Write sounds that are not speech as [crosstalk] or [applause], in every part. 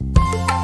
Untuk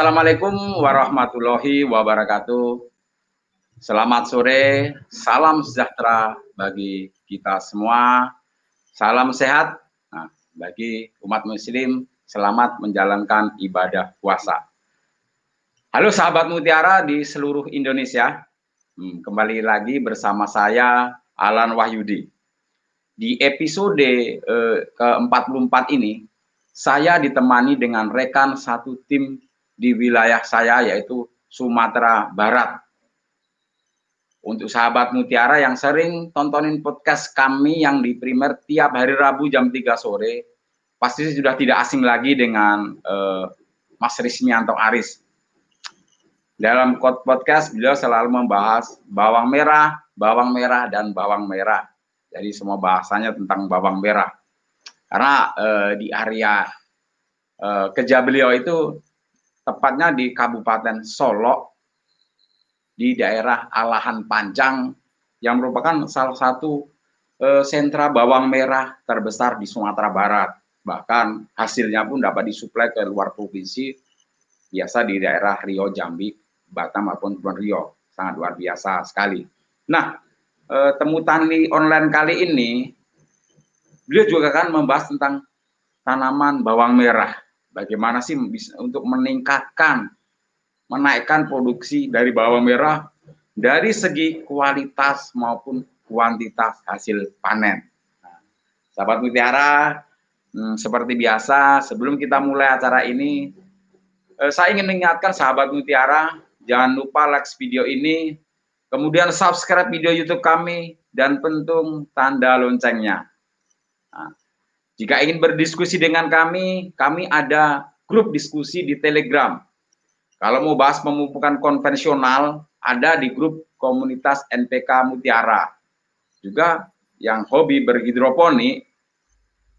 Assalamualaikum warahmatullahi wabarakatuh. Selamat sore, salam sejahtera bagi kita semua. Salam sehat nah, bagi umat muslim, selamat menjalankan ibadah puasa. Halo sahabat Mutiara di seluruh Indonesia. Hmm, kembali lagi bersama saya Alan Wahyudi. Di episode eh, ke-44 ini saya ditemani dengan rekan satu tim di wilayah saya yaitu Sumatera Barat. Untuk sahabat Mutiara yang sering tontonin podcast kami yang di primer tiap hari Rabu jam 3 sore, pasti sudah tidak asing lagi dengan eh, Mas Rismianto Aris. Dalam pod- podcast beliau selalu membahas bawang merah, bawang merah dan bawang merah. Jadi semua bahasanya tentang bawang merah. Karena eh, di area eh, kerja beliau itu tepatnya di Kabupaten Solo di daerah Alahan Panjang yang merupakan salah satu eh, sentra bawang merah terbesar di Sumatera Barat. Bahkan hasilnya pun dapat disuplai ke luar provinsi, biasa di daerah Rio, Jambi, Batam maupun Kepulauan Rio. Sangat luar biasa sekali. Nah, eh, temu tani online kali ini, beliau juga kan membahas tentang tanaman bawang merah. Bagaimana sih bisa untuk meningkatkan, menaikkan produksi dari bawang merah dari segi kualitas maupun kuantitas hasil panen. Nah, sahabat Mutiara, hmm, seperti biasa, sebelum kita mulai acara ini, eh, saya ingin mengingatkan sahabat Mutiara, jangan lupa like video ini, kemudian subscribe video YouTube kami, dan pentung tanda loncengnya. Nah, jika ingin berdiskusi dengan kami, kami ada grup diskusi di Telegram. Kalau mau bahas pemupukan konvensional, ada di grup komunitas NPK Mutiara. Juga yang hobi berhidroponik,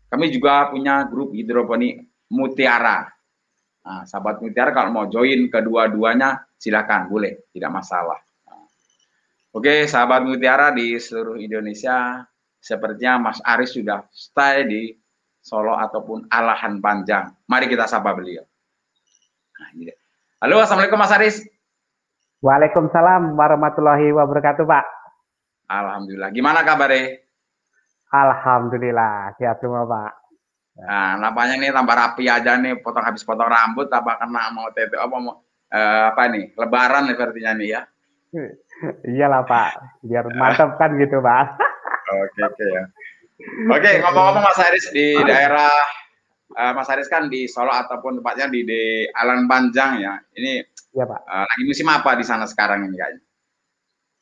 kami juga punya grup hidroponik Mutiara. Nah, sahabat Mutiara kalau mau join kedua-duanya, silakan, boleh, tidak masalah. Oke, sahabat Mutiara di seluruh Indonesia, sepertinya Mas Aris sudah stay di Solo ataupun Alahan Panjang. Mari kita sapa beliau. Nah. Halo, Assalamualaikum Mas Aris. Waalaikumsalam warahmatullahi wabarakatuh, Pak. Alhamdulillah. Gimana kabarnya? Alhamdulillah, sehat semua, Pak. Nah, nampaknya ini tambah rapi aja nih, potong habis potong rambut, apa kena mau tete apa mau eh, apa nih? Lebaran nih sepertinya nih ya. Iyalah, Pak. Biar mantap kan gitu, Pak. Oke, oke ya. Oke, ngomong-ngomong Mas Aris di daerah eh, Mas Aris kan di Solo ataupun tepatnya di, di Alan Panjang ya. Ini Iya, Pak. eh, lagi musim apa di sana sekarang ini kayaknya?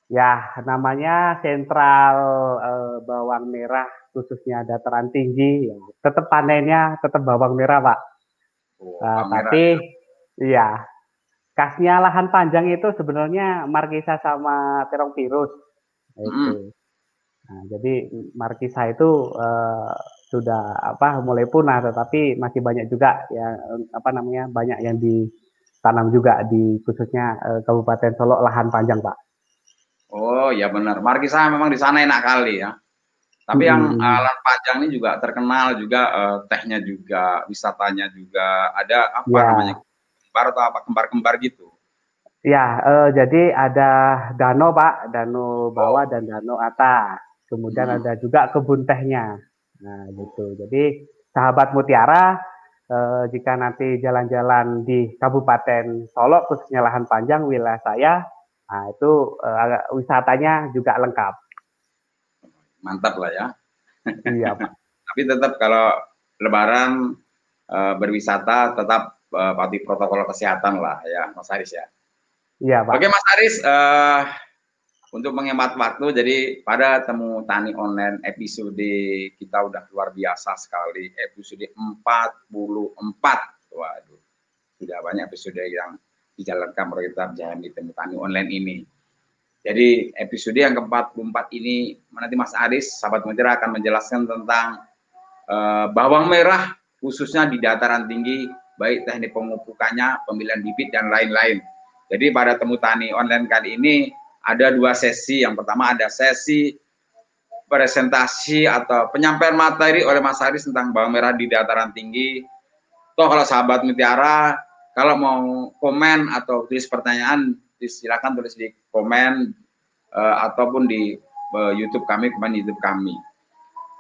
Ya, namanya sentral eh, bawang merah khususnya dataran tinggi. Ya. Tetap panennya tetap bawang merah, Pak. Oh, Eh, bawang merah. tapi iya, khasnya lahan panjang itu sebenarnya markisa sama terong virus. Itu. Nah, jadi markisa itu uh, sudah apa mulai punah, tetapi masih banyak juga yang apa namanya banyak yang ditanam juga di khususnya uh, Kabupaten Solo lahan panjang, Pak. Oh ya benar, markisa memang di sana enak kali ya. Tapi hmm. yang uh, lahan panjang ini juga terkenal juga uh, tehnya juga, wisatanya juga ada apa ya. namanya kembar atau apa kembar-kembar gitu. Ya, uh, jadi ada danau Pak, danau bawah oh. dan danau atas. Kemudian hmm. ada juga kebun tehnya. Nah, gitu. Jadi sahabat Mutiara, uh, jika nanti jalan-jalan di Kabupaten Solo, khususnya lahan panjang wilayah saya, nah itu uh, wisatanya juga lengkap. Mantap lah ya. Iya Pak. [laughs] Tapi tetap kalau Lebaran uh, berwisata tetap uh, patuhi protokol kesehatan lah ya, Mas Haris ya. Iya, Pak. Oke, Mas Aris, uh, untuk menghemat waktu, jadi pada temu tani online episode kita udah luar biasa sekali, episode 44. Waduh, sudah banyak episode yang dijalankan oleh kita di temu tani online ini. Jadi episode yang ke-44 ini nanti Mas Aris, sahabat mutiara akan menjelaskan tentang uh, bawang merah khususnya di dataran tinggi, baik teknik pemupukannya, pemilihan bibit dan lain-lain. Jadi pada temu tani online kali ini ada dua sesi. Yang pertama ada sesi presentasi atau penyampaian materi oleh Mas Haris tentang bawang merah di dataran tinggi. Toh kalau sahabat mutiara kalau mau komen atau tulis pertanyaan silakan tulis di komen uh, ataupun di uh, YouTube kami, komen YouTube kami.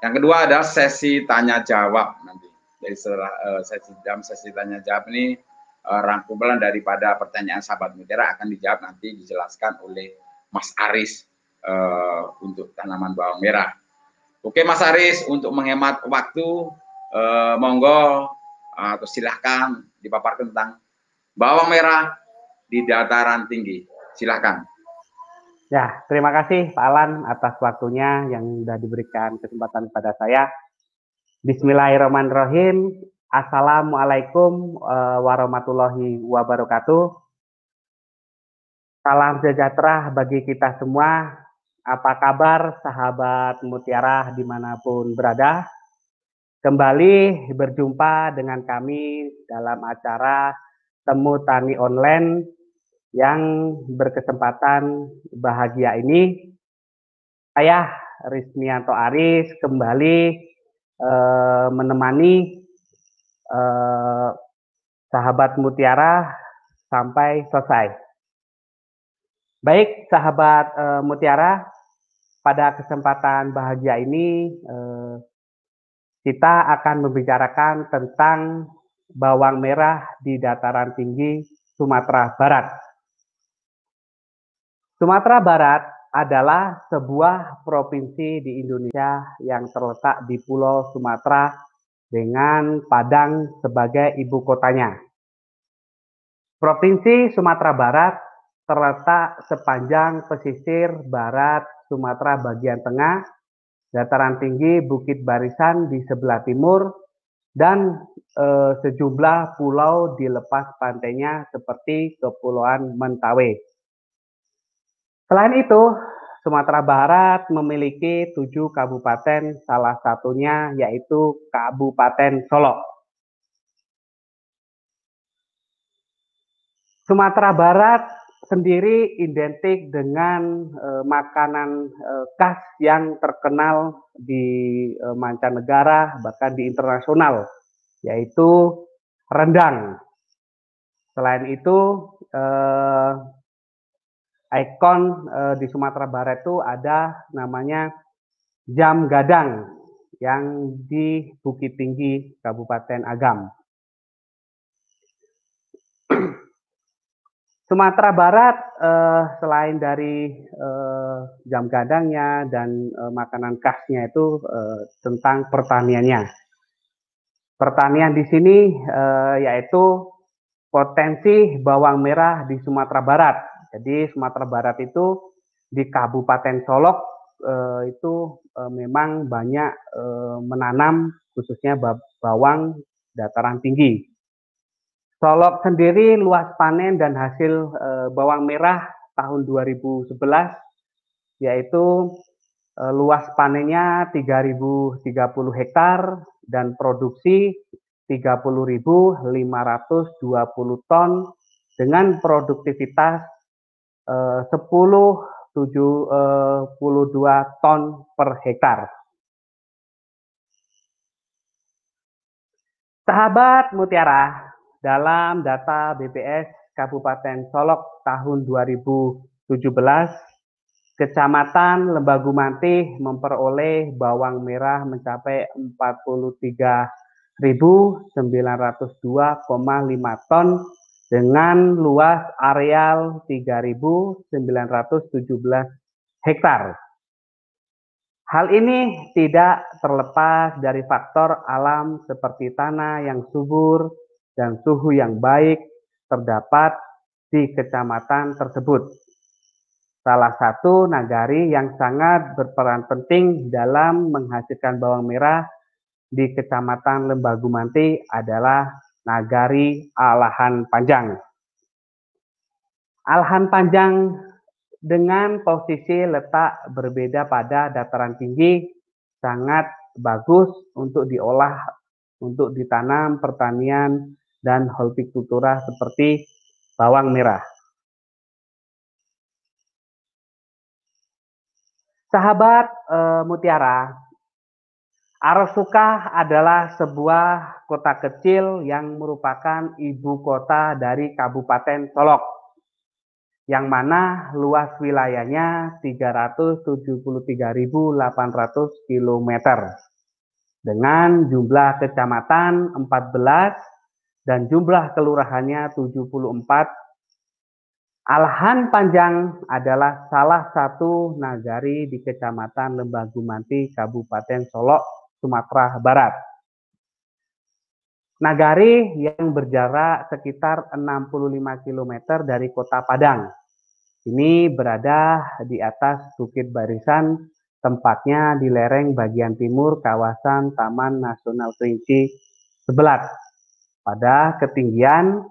Yang kedua ada sesi tanya jawab nanti. Jadi setelah uh, sesi dalam sesi tanya jawab ini uh, rangkuman daripada pertanyaan sahabat mutiara akan dijawab nanti dijelaskan oleh Mas Aris uh, untuk tanaman bawang merah. Oke Mas Aris, untuk menghemat waktu, uh, monggo atau uh, silahkan dipaparkan tentang bawang merah di dataran tinggi. Silahkan. Ya, terima kasih Pak Alan atas waktunya yang sudah diberikan kesempatan pada saya. Bismillahirrahmanirrahim. Assalamualaikum warahmatullahi wabarakatuh. Salam sejahtera bagi kita semua. Apa kabar sahabat Mutiara di mana pun berada? Kembali berjumpa dengan kami dalam acara Temu Tani Online yang berkesempatan bahagia ini. Saya Rizmianto Aris kembali eh, menemani eh, sahabat Mutiara sampai selesai. Baik, sahabat eh, Mutiara, pada kesempatan bahagia ini eh, kita akan membicarakan tentang bawang merah di dataran tinggi Sumatera Barat. Sumatera Barat adalah sebuah provinsi di Indonesia yang terletak di Pulau Sumatera dengan Padang sebagai ibu kotanya. Provinsi Sumatera Barat terletak sepanjang pesisir barat Sumatera bagian tengah, dataran tinggi Bukit Barisan di sebelah timur, dan e, sejumlah pulau di lepas pantainya seperti Kepulauan Mentawai. Selain itu, Sumatera Barat memiliki tujuh kabupaten, salah satunya yaitu Kabupaten Solo. Sumatera Barat sendiri identik dengan e, makanan e, khas yang terkenal di e, mancanegara bahkan di internasional yaitu rendang. Selain itu ikon di Sumatera Barat itu ada namanya Jam Gadang yang di Bukit Tinggi Kabupaten Agam. Sumatera Barat eh, selain dari eh, jam gadangnya dan eh, makanan khasnya itu eh, tentang pertaniannya. Pertanian di sini eh, yaitu potensi bawang merah di Sumatera Barat jadi Sumatera Barat itu di Kabupaten Solok eh, itu eh, memang banyak eh, menanam khususnya bawang dataran tinggi. Solok sendiri luas panen dan hasil eh, bawang merah tahun 2011 yaitu eh, luas panennya 3030 hektar dan produksi 30.520 ton dengan produktivitas eh, 10 72 ton per hektar. Sahabat Mutiara, dalam data BPS Kabupaten Solok tahun 2017, Kecamatan Lembagu Mantih memperoleh bawang merah mencapai 43.902,5 ton dengan luas areal 3.917 hektar. Hal ini tidak terlepas dari faktor alam seperti tanah yang subur dan suhu yang baik terdapat di kecamatan tersebut. Salah satu nagari yang sangat berperan penting dalam menghasilkan bawang merah di Kecamatan Lembagu Manti adalah nagari Alahan Panjang. Alahan Panjang dengan posisi letak berbeda pada dataran tinggi sangat bagus untuk diolah untuk ditanam pertanian dan hortikultura seperti bawang merah. Sahabat e, Mutiara, Arasuka adalah sebuah kota kecil yang merupakan ibu kota dari Kabupaten Solok, yang mana luas wilayahnya 373.800 km dengan jumlah kecamatan 14 dan jumlah kelurahannya 74. Alhan Panjang adalah salah satu nagari di Kecamatan Lembagu Manti, Kabupaten Solok, Sumatera Barat. Nagari yang berjarak sekitar 65 km dari kota Padang. Ini berada di atas Bukit Barisan, tempatnya di lereng bagian timur kawasan Taman Nasional Kerinci Sebelat pada ketinggian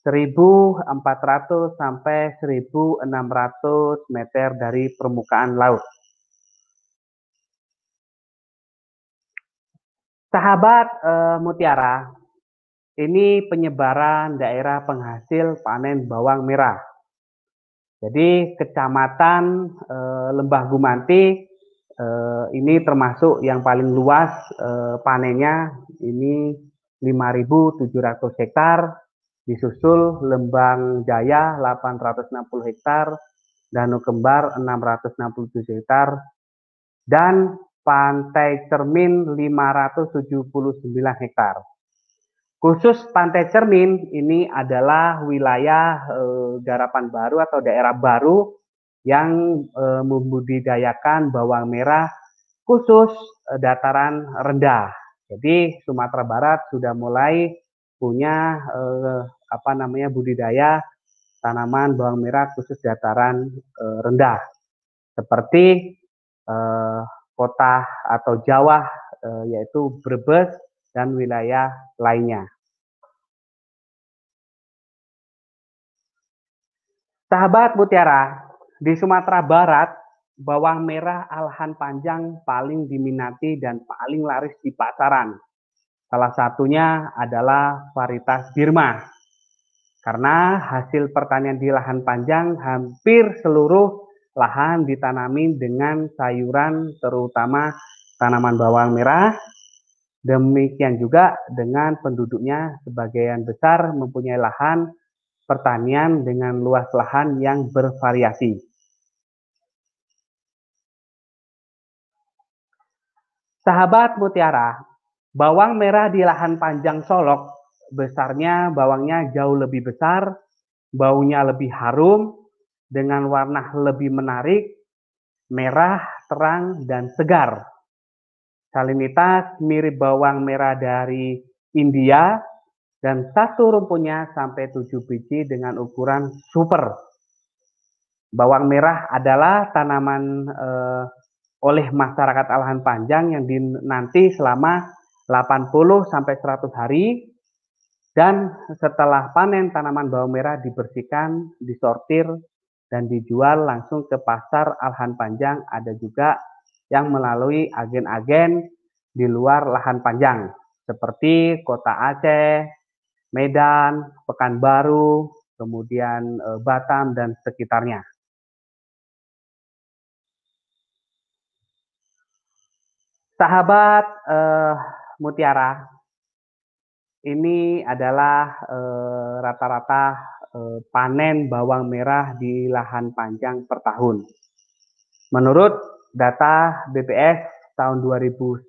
1400 sampai 1600 meter dari permukaan laut. Sahabat uh, Mutiara, ini penyebaran daerah penghasil panen bawang merah. Jadi Kecamatan uh, Lembah Gumanti uh, ini termasuk yang paling luas uh, panennya ini 5.700 hektar, disusul Lembang Jaya 860 hektar, Danau Kembar 667 hektar, dan Pantai Cermin 579 hektar. Khusus Pantai Cermin ini adalah wilayah e, garapan baru atau daerah baru yang e, membudidayakan bawang merah khusus e, dataran rendah. Jadi Sumatera Barat sudah mulai punya e, apa namanya budidaya tanaman bawang merah khusus dataran e, rendah seperti e, kota atau Jawa eh, yaitu Brebes dan wilayah lainnya. Sahabat Mutiara, di Sumatera Barat bawang merah alhan panjang paling diminati dan paling laris di pasaran. Salah satunya adalah varietas Birma. Karena hasil pertanian di lahan panjang hampir seluruh lahan ditanami dengan sayuran terutama tanaman bawang merah. Demikian juga dengan penduduknya sebagian besar mempunyai lahan pertanian dengan luas lahan yang bervariasi. Sahabat Mutiara, bawang merah di lahan panjang Solok besarnya bawangnya jauh lebih besar, baunya lebih harum, dengan warna lebih menarik, merah, terang, dan segar. Salinitas mirip bawang merah dari India dan satu rumputnya sampai tujuh biji dengan ukuran super. Bawang merah adalah tanaman eh, oleh masyarakat alahan panjang yang dinanti selama 80 sampai 100 hari dan setelah panen tanaman bawang merah dibersihkan, disortir dan dijual langsung ke pasar Alhan Panjang, ada juga yang melalui agen-agen di luar lahan panjang seperti Kota Aceh, Medan, Pekanbaru, kemudian e, Batam dan sekitarnya. Sahabat eh, Mutiara, ini adalah eh, rata-rata eh, panen bawang merah di lahan panjang per tahun. Menurut data BPS tahun 2019,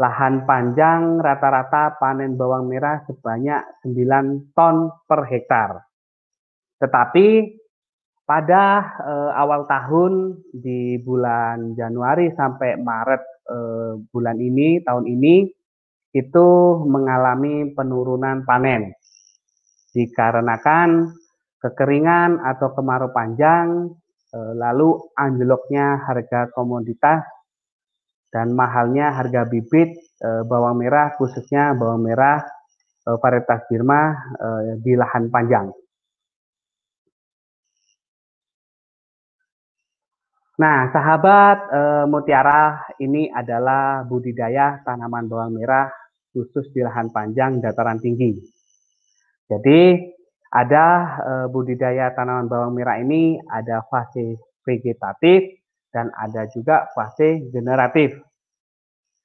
lahan panjang rata-rata panen bawang merah sebanyak 9 ton per hektar. Tetapi pada uh, awal tahun di bulan Januari sampai Maret uh, bulan ini tahun ini itu mengalami penurunan panen dikarenakan kekeringan atau kemarau panjang uh, lalu anjloknya harga komoditas dan mahalnya harga bibit uh, bawang merah khususnya bawang merah uh, varietas Birma uh, di lahan panjang. Nah, sahabat e, mutiara ini adalah budidaya tanaman bawang merah khusus di lahan panjang dataran tinggi. Jadi ada e, budidaya tanaman bawang merah ini ada fase vegetatif dan ada juga fase generatif.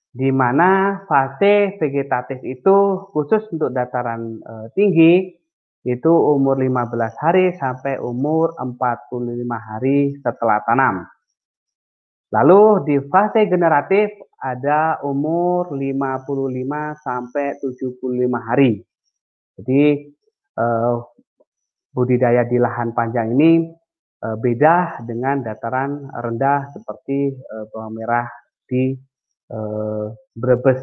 Di mana fase vegetatif itu khusus untuk dataran e, tinggi itu umur 15 hari sampai umur 45 hari setelah tanam. Lalu di fase generatif ada umur 55 sampai 75 hari. Jadi eh, budidaya di lahan panjang ini eh, beda dengan dataran rendah seperti eh, bawang merah di eh, Brebes.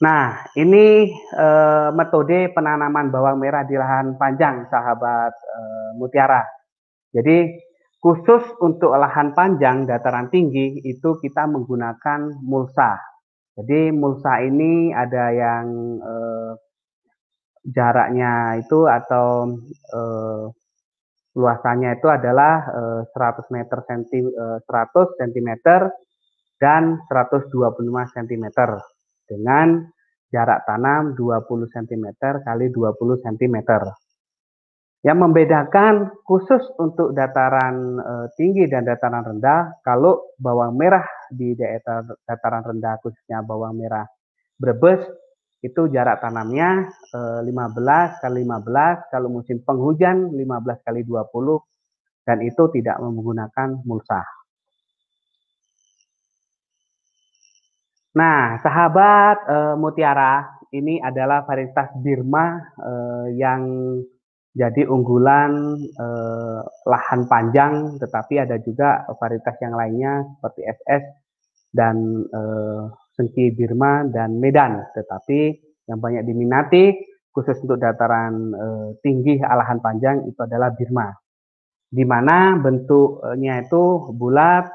Nah, ini eh, metode penanaman bawang merah di lahan panjang, sahabat eh, mutiara. Jadi Khusus untuk lahan panjang dataran tinggi itu kita menggunakan mulsa. Jadi mulsa ini ada yang eh, jaraknya itu atau eh, luasannya itu adalah eh, 100 meter senti, eh, 100 cm dan 125 cm dengan jarak tanam 20 cm kali 20 cm. Yang membedakan khusus untuk dataran e, tinggi dan dataran rendah, kalau bawang merah di daerah dataran rendah khususnya bawang merah Brebes itu jarak tanamnya e, 15 kali 15, kalau musim penghujan 15 kali 20 dan itu tidak menggunakan mulsa. Nah, sahabat e, mutiara, ini adalah varietas Birma e, yang jadi unggulan eh, lahan panjang, tetapi ada juga varietas yang lainnya seperti SS dan eh, Sengki Birma dan Medan. Tetapi yang banyak diminati khusus untuk dataran eh, tinggi lahan panjang itu adalah Birma, di mana bentuknya itu bulat,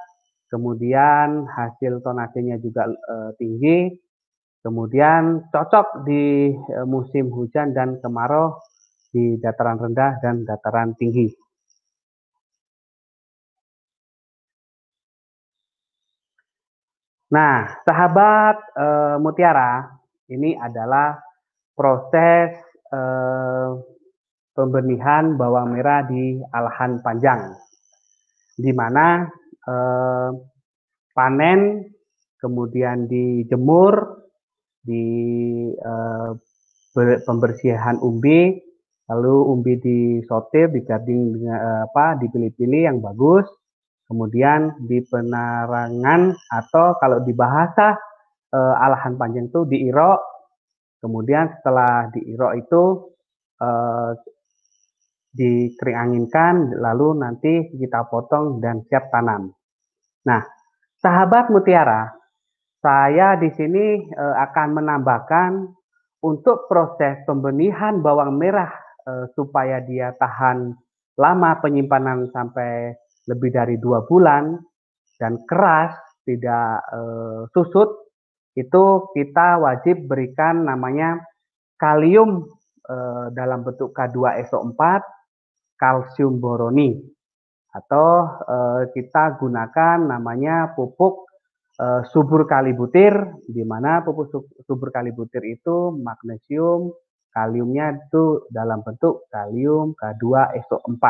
kemudian hasil tonasenya juga eh, tinggi, kemudian cocok di eh, musim hujan dan kemarau di dataran rendah dan dataran tinggi. Nah, sahabat e, mutiara, ini adalah proses e, pembenihan bawang merah di alahan panjang, di mana e, panen, kemudian dijemur, di e, pembersihan umbi, lalu umbi disortir, digarding dengan eh, apa, dipilih-pilih yang bagus, kemudian di penarangan atau kalau di bahasa eh, alahan panjang itu diirok, kemudian setelah diirok itu eh, dikering lalu nanti kita potong dan siap tanam. Nah, sahabat mutiara, saya di sini eh, akan menambahkan untuk proses pembenihan bawang merah uh, supaya dia tahan lama penyimpanan sampai lebih dari dua bulan dan keras tidak uh, susut itu kita wajib berikan namanya kalium eh, dalam bentuk K2SO4, kalsium boroni. Atau eh, kita gunakan namanya pupuk eh, subur kalibutir di mana pupuk subur kalibutir itu magnesium, kaliumnya itu dalam bentuk kalium K2SO4.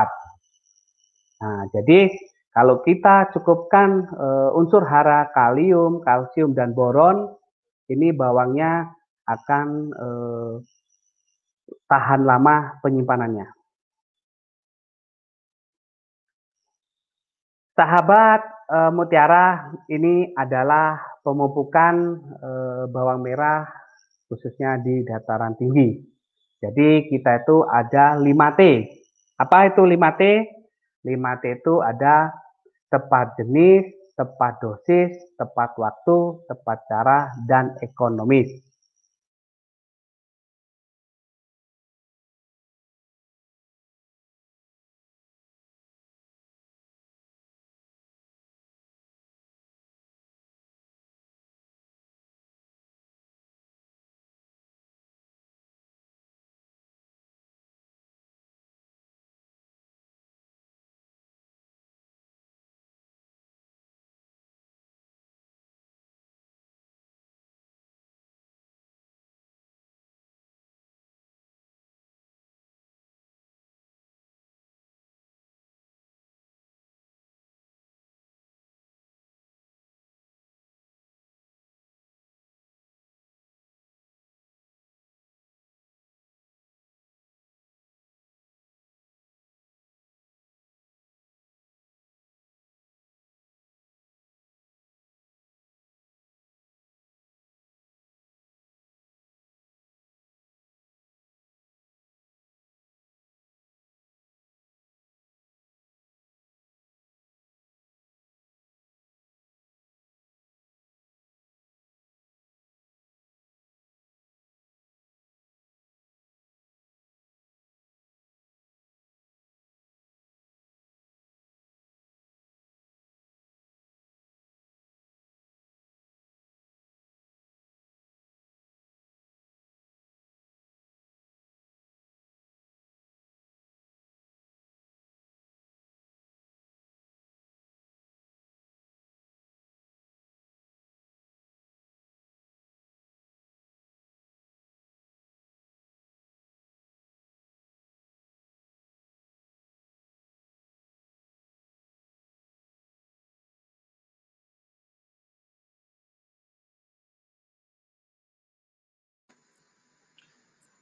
Nah, jadi kalau kita cukupkan uh, unsur hara kalium, kalsium, dan boron, ini bawangnya akan uh, tahan lama penyimpanannya. Sahabat e, mutiara ini adalah pemupukan e, bawang merah khususnya di dataran tinggi. Jadi kita itu ada 5T. Apa itu 5T? 5T itu ada tepat jenis, tepat dosis, tepat waktu, tepat cara, dan ekonomis.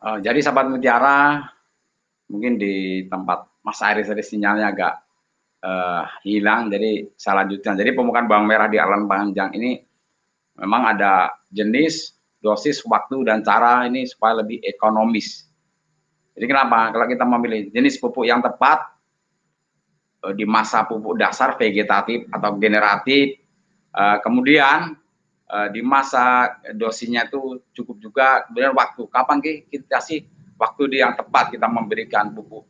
Uh, jadi sahabat mutiara, mungkin di tempat Mas Aris tadi sinyalnya agak uh, hilang, jadi saya lanjutkan. Jadi pemukaan bawang merah di alam panjang ini memang ada jenis, dosis, waktu, dan cara ini supaya lebih ekonomis. Jadi kenapa? Kalau kita memilih jenis pupuk yang tepat uh, di masa pupuk dasar vegetatif atau generatif, uh, kemudian uh, di masa dosinya itu cukup juga kemudian waktu kapan kita sih waktu yang tepat kita memberikan pupuk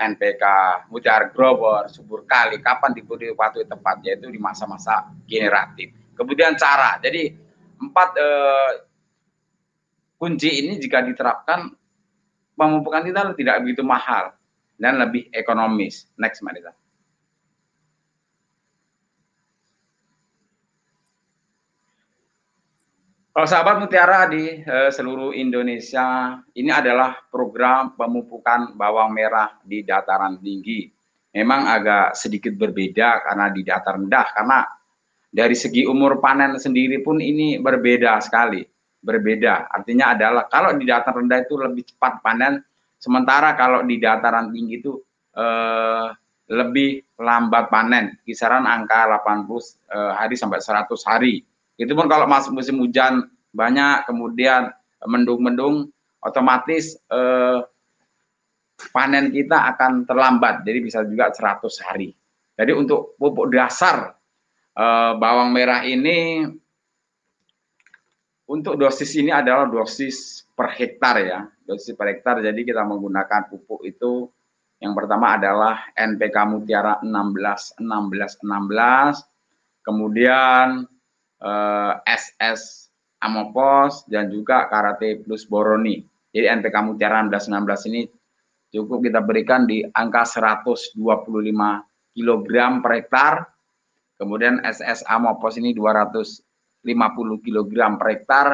NPK, mutiara grower, subur kali, kapan diberi waktu yang tepat, yaitu di masa-masa generatif. Kemudian cara, jadi empat eh, kunci ini jika diterapkan, pemupukan kita tidak begitu mahal dan lebih ekonomis. Next, Marita. Kalau sahabat Mutiara di uh, seluruh Indonesia, ini adalah program pemupukan bawang merah di dataran tinggi. Memang agak sedikit berbeda karena di dataran rendah, karena dari segi umur panen sendiri pun ini berbeda sekali. Berbeda, artinya adalah kalau di dataran rendah itu lebih cepat panen, sementara kalau di dataran tinggi itu uh, lebih lambat panen, kisaran angka 80 uh, eh, hari sampai 100 hari itu pun kalau masuk musim hujan banyak, kemudian mendung-mendung, otomatis eh, panen kita akan terlambat, jadi bisa juga 100 hari. Jadi untuk pupuk dasar eh, bawang merah ini, untuk dosis ini adalah dosis per hektar ya, dosis per hektar. Jadi kita menggunakan pupuk itu yang pertama adalah NPK Mutiara 16 16 16, kemudian eh, SS Amopos dan juga Karate Plus Boroni. Jadi NPK Mutiara 1616 ini cukup kita berikan di angka 125 kg per hektar. Kemudian SS Amopos ini 250 kg per hektar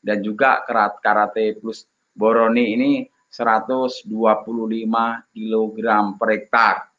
dan juga Karate Plus Boroni ini 125 kg per hektar.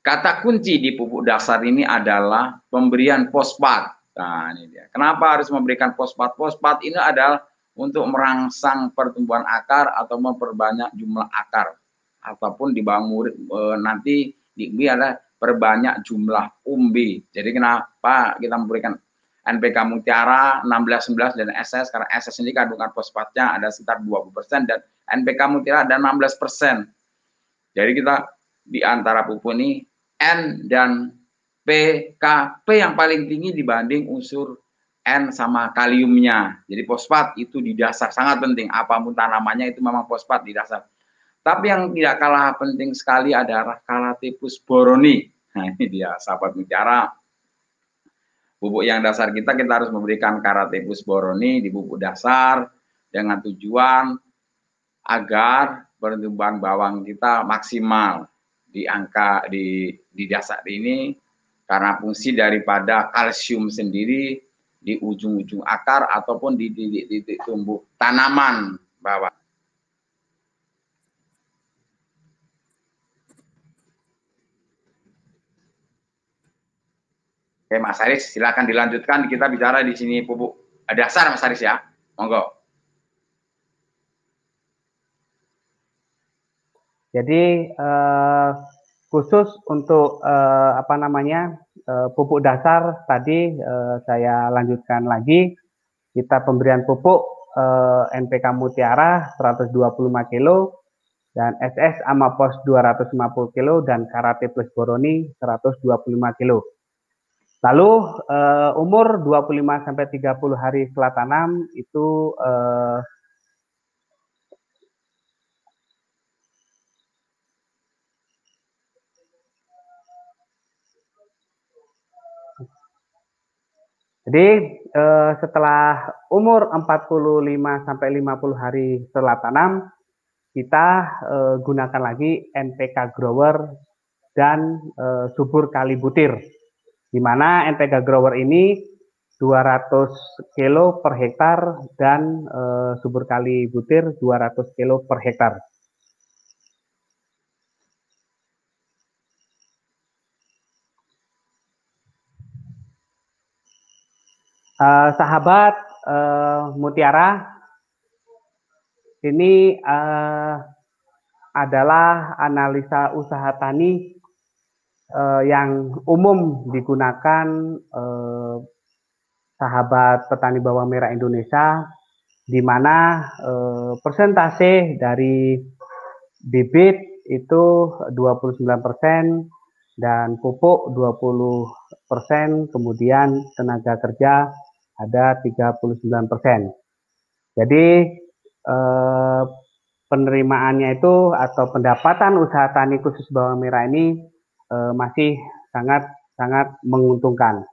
Kata kunci di pupuk dasar ini adalah pemberian fosfat. Nah, ini dia. Kenapa harus memberikan fosfat? Fosfat ini adalah untuk merangsang pertumbuhan akar atau memperbanyak jumlah akar ataupun di bawah murid e, nanti di ini adalah perbanyak jumlah umbi. Jadi kenapa kita memberikan NPK Mutiara 16 11 dan SS karena SS ini kandungan fosfatnya ada sekitar 20% dan NPK Mutiara ada 16%. Jadi kita di antara pupuk ini N dan P, K, P yang paling tinggi dibanding unsur N sama kaliumnya. Jadi fosfat itu di dasar sangat penting. Apa pun tanamannya itu memang fosfat di dasar. Tapi yang tidak kalah penting sekali adalah kalatipus boroni. Nah ini dia sahabat mutiara. Bubuk yang dasar kita kita harus memberikan karatipus boroni di bubuk dasar dengan tujuan agar pertumbuhan bawang kita maksimal di angka di di dasar ini karena fungsi daripada kalsium sendiri di ujung-ujung akar ataupun di titik-titik tumbuh tanaman bawah. Oke Mas Aris, silakan dilanjutkan. Kita bicara di sini pupuk dasar Mas Aris ya. Monggo. Jadi eh, khusus untuk eh, apa namanya eh, pupuk dasar tadi eh, saya lanjutkan lagi kita pemberian pupuk eh, NPK Mutiara 125 kg dan SS Amapos 250 kg dan Karate Plus Boroni 125 kg. Lalu eh, umur 25 sampai 30 hari setelah tanam itu eh, Jadi eh, setelah umur 45 sampai 50 hari setelah tanam, kita eh, gunakan lagi NPK grower dan eh, subur kali butir. Di mana NPK grower ini 200 kilo per hektar dan eh, subur kali butir 200 kilo per hektar. Uh, sahabat uh, Mutiara, ini uh, adalah analisa usaha tani uh, yang umum digunakan uh, sahabat petani bawang merah Indonesia, di mana uh, persentase dari bibit itu 29 persen dan pupuk 20 persen, kemudian tenaga kerja ada 39 persen. Jadi eh, penerimaannya itu atau pendapatan usaha tani khusus bawang merah ini eh, masih sangat sangat menguntungkan.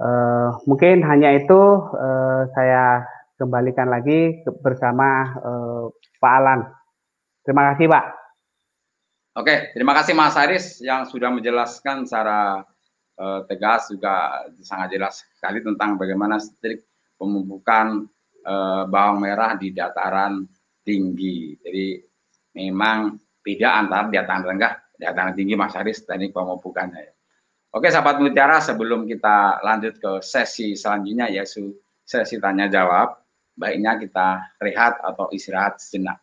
Eh, mungkin hanya itu eh, saya kembalikan lagi bersama eh, Pak Alan. Terima kasih Pak. Oke, terima kasih Mas Aris yang sudah menjelaskan secara uh, tegas juga sangat jelas sekali tentang bagaimana strik pemupukan uh, bawang merah di dataran tinggi. Jadi memang beda antara dataran rendah, dataran tinggi Mas Haris teknik pemupukannya. Ya. Oke, sahabat mutiara, sebelum kita lanjut ke sesi selanjutnya yaitu sesi tanya jawab, baiknya kita rehat atau istirahat sejenak.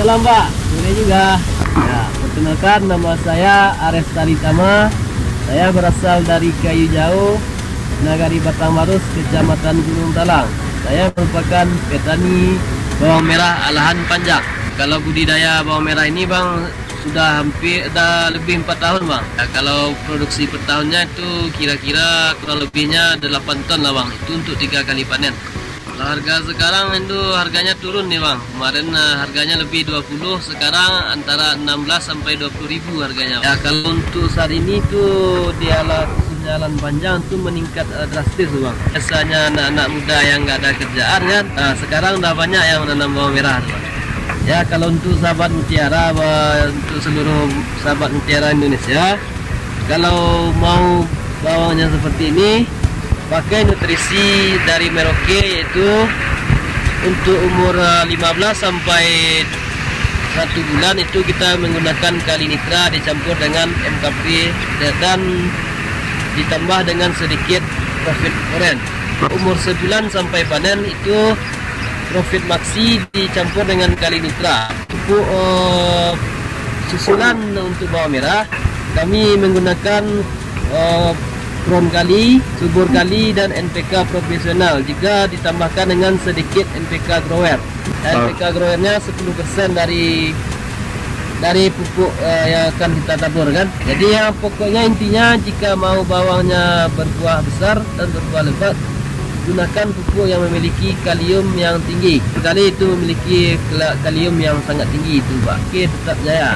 Waalaikumsalam Pak, sore juga. Ya, perkenalkan nama saya Ares Talitama. Saya berasal dari Kayu Jauh, Nagari Batang Marus, Kecamatan Gunung Talang. Saya merupakan petani bawang merah alahan panjang. Kalau budidaya bawang merah ini Bang sudah hampir dah lebih 4 tahun Bang. Ya, kalau produksi per tahunnya itu kira-kira kurang lebihnya 8 ton lah Bang. Itu untuk tiga kali panen. Kalau harga sekarang itu harganya turun nih bang. Kemarin uh, harganya lebih 20, sekarang antara 16 sampai 20 ribu harganya. Ya kalau untuk saat ini tuh di ala jalan panjang tuh meningkat uh, drastis bang. Biasanya anak-anak muda yang nggak ada kerjaan kan, nah, sekarang udah banyak yang menanam bawang merah. Bang. Ya kalau untuk sahabat mutiara, untuk seluruh sahabat mutiara Indonesia, kalau mau bawangnya seperti ini, pakai nutrisi dari Merauke yaitu untuk umur eh, 15 sampai satu bulan itu kita menggunakan kali nitra dicampur dengan MKP dan ditambah dengan sedikit profit oren. Umur sebulan sampai panen itu profit maksi dicampur dengan kali nitra. Pupuk uh, susulan untuk bawang merah kami menggunakan uh, Kron kali, subur kali dan NPK profesional jika ditambahkan dengan sedikit NPK grower. NPK growernya 10% dari dari pupuk uh, yang akan kita tabur kan. Jadi yang pokoknya intinya jika mau bawangnya berbuah besar dan berbuah lebat gunakan pupuk yang memiliki kalium yang tinggi. Sekali itu memiliki kalium yang sangat tinggi itu Pak. Oke, tetap jaya.